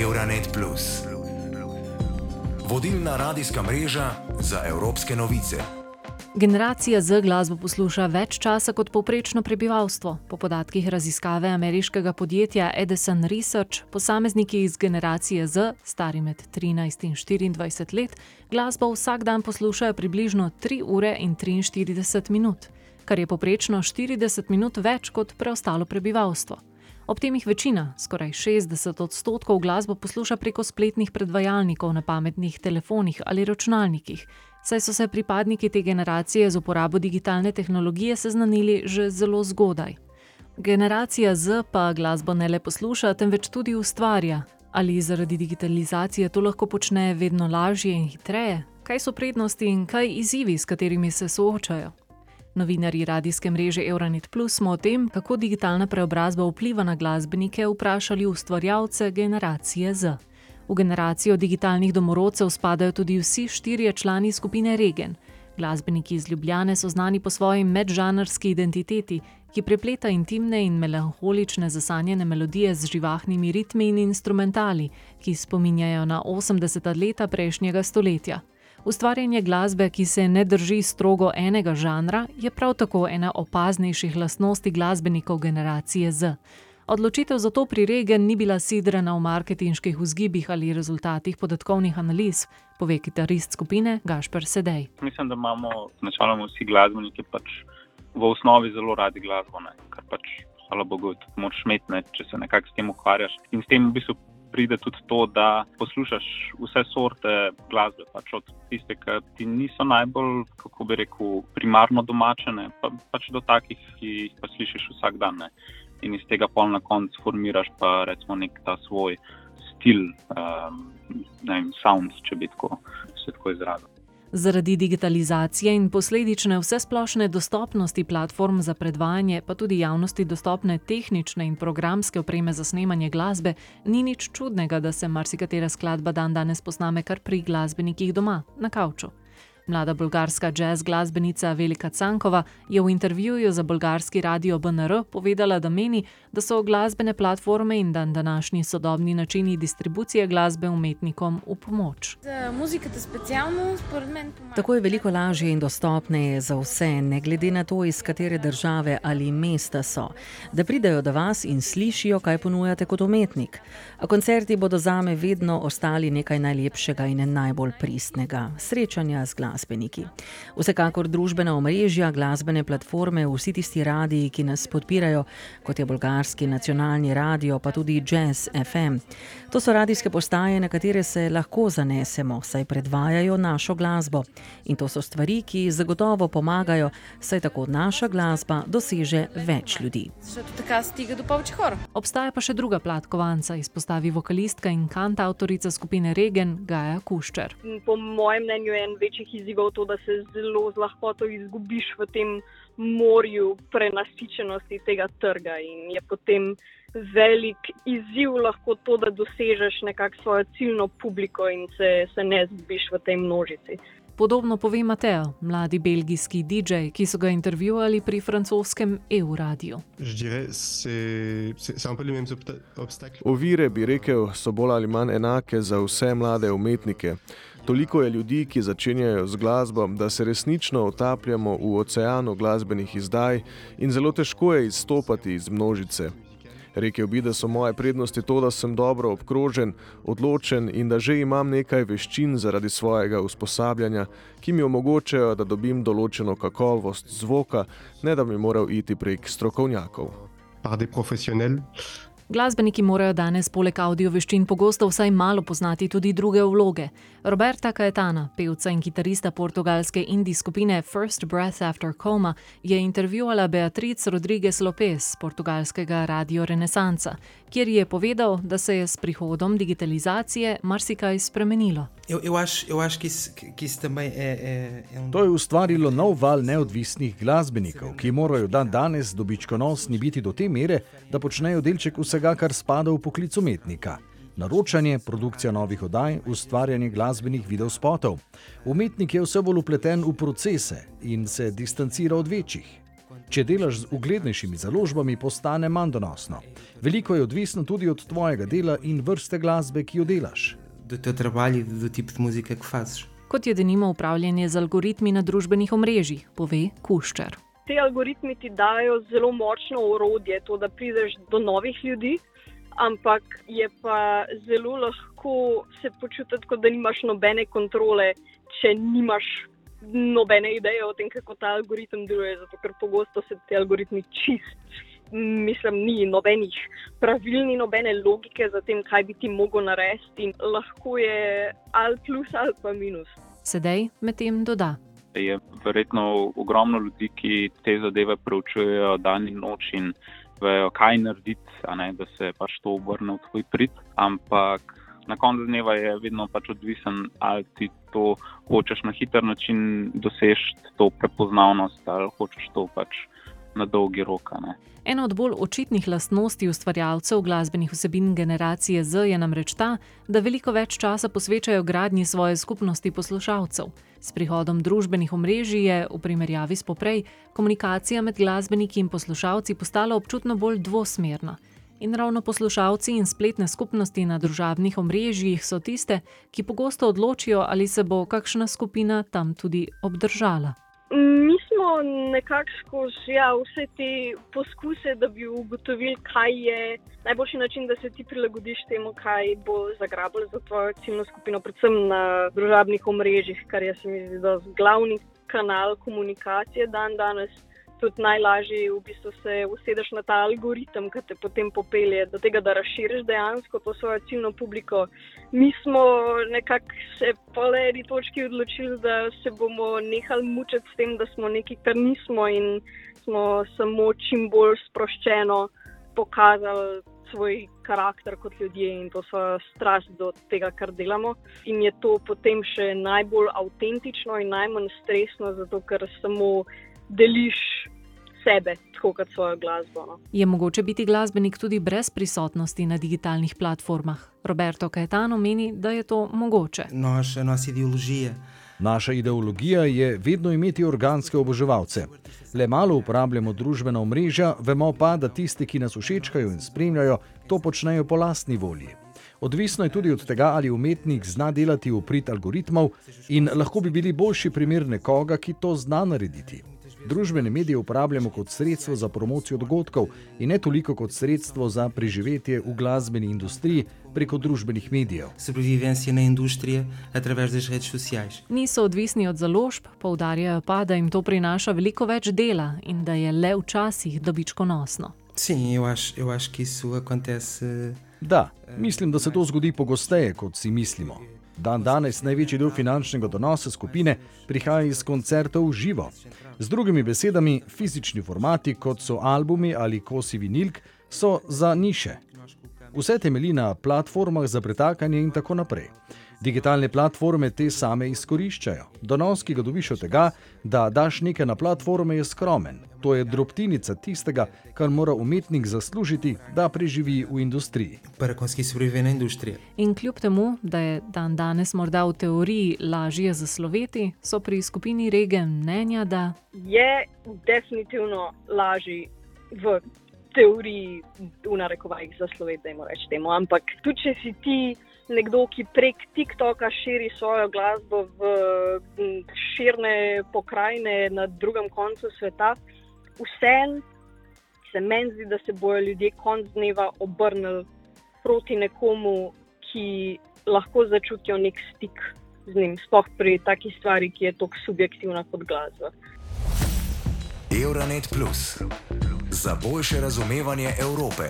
Euronet. Vodilna radijska mreža za evropske novice. Generacija Z glasbo posluša več časa kot povprečno prebivalstvo. Po podatkih raziskave ameriškega podjetja Edison Research, posamezniki iz generacije Z, stari med 13 in 24 let, glasbo vsak dan poslušajo približno 3 ure in 43 minut, kar je povprečno 40 minut več kot preostalo prebivalstvo. Ob tem jih večina, skoraj 60 odstotkov glasbo posluša preko spletnih predvajalnikov na pametnih telefonih ali računalnikih, saj so se pripadniki te generacije z uporabo digitalne tehnologije seznanili že zelo zgodaj. Generacija Z pa glasbo ne le posluša, temveč tudi ustvarja. Ali zaradi digitalizacije to lahko počne vedno lažje in hitreje? Kaj so prednosti in kaj izzivi, s katerimi se soočajo? Novinari radijske mreže Euronet Plus smo o tem, kako digitalna preobrazba vpliva na glasbenike, vprašali ustvarjalce generacije Z. V generacijo digitalnih domorodcev spadajo tudi vsi štirje člani skupine Regen. Glasbeniki iz Ljubljane so znani po svoji medžanrski identiteti, ki prepleta intimne in melankolične zasanjene melodije z živahnimi ritmi in instrumentali, ki spominjajo na 80. leta prejšnjega stoletja. Ustvarjanje glasbe, ki se ne drži strogo enega žanra, je prav tako ena opaznejših lastnosti glasbenikov generacije Z. Odločitev za to pri Regen ni bila sidrana v marketinških vzgibih ali rezultatih podatkovnih analiz, pove kitarist skupine Gašper Sedej. Mislim, da imamo načeloma vsi glasbeniki pač v osnovi zelo radi glasbo, ne? kar pač, hvala Bogu, tudi moč šmetne, če se nekako s tem ukvarjaš. In s tem v bistvu pride tudi to, da poslušaš vse sorte glasbe, pač od tiste, ki ti niso najbolj, kako bi rekel, primarno domačene, pa, pač do takih, ki jih pa slišiš vsak dan. Ne. In iz tega pol na koncu formiraš pa recimo nek ta svoj stil, um, ne vem, sound, če bi tako, se tako izrazil. Zaradi digitalizacije in posledične vsesplošne dostopnosti platform za predvajanje, pa tudi javnosti dostopne tehnične in programske opreme za snemanje glasbe, ni nič čudnega, da se marsikatera skladba dan danes posname kar pri glasbenikih doma, na kavču. Mlada bolgarska jazz glasbenica Velika Cankova je v intervjuju za bolgarski radio BNR povedala, da meni, da so glasbene platforme in dan današnji sodobni načini distribucije glasbe umetnikom v pomoč. Za muzikate specialno, spored men. Tako je veliko lažje in dostopneje za vse, ne glede na to, iz katere države ali mesta so, da pridejo do vas in slišijo, kaj ponujate kot umetnik. A koncerti bodo zame vedno ostali nekaj najlepšega in najbolj pristnega: srečanja z glasbo glasbeniki. Vsekakor družbena omrežja, glasbene platforme, vsi tisti radiji, ki nas podpirajo, kot je bolgarski nacionalni radio, pa tudi Jazz FM. To so radijske postaje, na katere se lahko zanesemo, saj predvajajo našo glasbo. In to so stvari, ki zagotovo pomagajo, saj tako naša glasba doseže več ljudi. Obstaja pa še druga plat kovanca, izpostavi vokalistka in kantautorica skupine Regen Gaja Kuščer. Po mojem mnenju je en večjih izzivov to, da se zelo z lahkoto izgubiš v tem morju prenasičenosti tega trga in je potem velik izziv lahko to, da dosežeš nekako svojo ciljno publiko in se, se ne zgubiš v tej množici. Podobno pove Mateo, mladi belgijski DJ, ki so ga intervjuvali pri francoskem EU-radiju. Ovire, bi rekel, so bolj ali manj enake za vse mlade umetnike. Toliko je ljudi, ki začenjajo z glasbo, da se resnično utapljamo v oceanu glasbenih izdaj in zelo težko je izstopati iz množice. Rekel bi, da so moje prednosti to, da sem dobro obkrožen, odločen in da že imam nekaj veščin zaradi svojega usposabljanja, ki mi omogočajo, da dobim določeno kakovost zvoka, ne da bi moral iti prek strokovnjakov. Glasbeniki morajo danes poleg audio veščin pogosto vsaj malo poznati tudi druge vloge. Roberta Caetana, pevca in kitarista portugalske indie skupine First Breath After Coma, je intervjuvala Beatriz Rodriguez Lopez, portugalskega radio Renesansa, kjer je povedal, da se je s prihodom digitalizacije marsikaj spremenilo. To je ustvarilo nov val neodvisnih glasbenikov, ki morajo dan danes dobičkonosni biti do te mere, da počnejo delček vsega, kar spada v poklic umetnika. Naročanje, produkcija novih oddaj, ustvarjanje glasbenih videospotov. Umetnik je vse bolj upleten v procese in se distancira od večjih. Če delaš z uglednejšimi založbami, postane manj donosno. Veliko je odvisno tudi od tvojega dela in vrste glasbe, ki jo delaš. Do teu trabalho do tipo de música que fazes. Kot je denimo upravljanje z algoritmi na družbenih omrežjih, pove Kuščer. Ti algoritmi ti dajo zelo močno orodje, to, da prideš do novih ljudi, ampak je pa zelo lahko se počutiti, kot da nimaš nobene kontrole, če nimaš nobene ideje o tem, kako ta algoritem deluje. Zato, ker pogosto se ti algoritmi čist. Mislim, ni nobenih pravil, ni nobene logike za tem, kaj bi ti mogel narediti, in lahko je ali plus ali pa minus. Sedaj medtem doda. Je verjetno ogromno ljudi, ki te zadeve preučujejo dan in noč in vejo, kaj narediti, ne, da se pač to obrne v tvoj prid. Ampak na koncu dneva je vedno pač odvisen, ali ti to hočeš na hiter način doseči, to prepoznavnost, ali hočeš to pač na dolgi rok. Ne. Ena od bolj očitnih lastnosti ustvarjalcev glasbenih vsebin generacije Z je namreč ta, da veliko več časa posvečajo gradnji svoje skupnosti poslušalcev. S prihodom družbenih omrežij je, v primerjavi s poprej, komunikacija med glasbeniki in poslušalci postala občutno bolj dvosmerna. In ravno poslušalci in spletne skupnosti na družabnih omrežjih so tiste, ki pogosto odločijo, ali se bo kakšna skupina tam tudi obdržala. Mi smo nekako skozi ja, vse te poskuse, da bi ugotovili, kaj je najboljši način, da se ti prilagodiš temu, kaj bo zagrabilo za tvojo ciljno skupino, predvsem na družabnih omrežjih, kar je se mi zdi, glavni kanal komunikacije dan danes. Tudi najlažje v bistvu se usedeš na ta algoritem, ki te potem popelje do tega, da razširiš dejansko to svojo ciljno publiko. Mi smo nekako se po eni točki odločili, da se bomo nehali mučiti s tem, da smo nekaj, kar nismo in smo samo čim bolj sproščeno pokazali svoj karakter kot ljudje in to svojo strast do tega, kar delamo. In je to potem še najbolj avtentično in najmanj stresno, zato ker samo deliš sebe, tako kot svojo glasbo. No. Je mogoče biti glasbenik tudi brez prisotnosti na digitalnih platformah? Roberto Caetano meni, da je to mogoče. Nós, a nossa ideologia Naša ideologija je vedno imeti organske oboževalce. Le malo uporabljamo družbena omrežja, vemo pa, da tisti, ki nas všečkajo in spremljajo, to počnejo po lastni volji. Odvisno je tudi od tega, ali umetnik zna delati v prid algoritmov in lahko bi bili boljši primer nekoga, ki to zna narediti. Družbene medije uporabljamo kot sredstvo za promocijo dogodkov in ne toliko kot sredstvo za preživetje v glasbeni industriji preko družbenih medijev. sobrevivência na indústria através das redes sociais. Niso odvisni od založb, poudarjajo pa, da jim to prinaša veliko več dela in da je le včasih dobičkonosno. Sim, eu acho, eu acho que isso acontece. Da, mislim, da se to zgodi pogosteje, kot si mislimo. Dan danes največji del finančnega donosa skupine prihaja iz koncertov v živo. Z drugimi besedami, fizični formati, kot so albumi ali kosi vinilk, so za niše. Vse temelji na platformah za pretakanje in tako naprej. Digitalne platforme te same izkoriščajo. Donos, ki ga dobiš od tega, da daš nekaj na platforme, je skromen. To je drobtinica tistega, kar mora umetnik zaslužiti, da preživi v industriji. Para conseguir sobreviver na indústria. In kljub temu, da je dan danes morda v teoriji lažje zasloveti, so pri skupini Regen mnenja, da Je definitivno lažje v teoriji, v narekovajih, zasloveti, da jim rečemo temu. Ampak tudi če si ti nekdo, ki prek TikToka širi svojo glasbo v širne pokrajine na drugem koncu sveta, vseeno se meni zdi, da se bojo ljudje konc dneva obrnili proti nekomu, ki lahko začutijo nek stik z njim, sploh pri taki stvari, ki je tako subjektivna kot glasba. Euronet Plus za boljše razumevanje Evrope.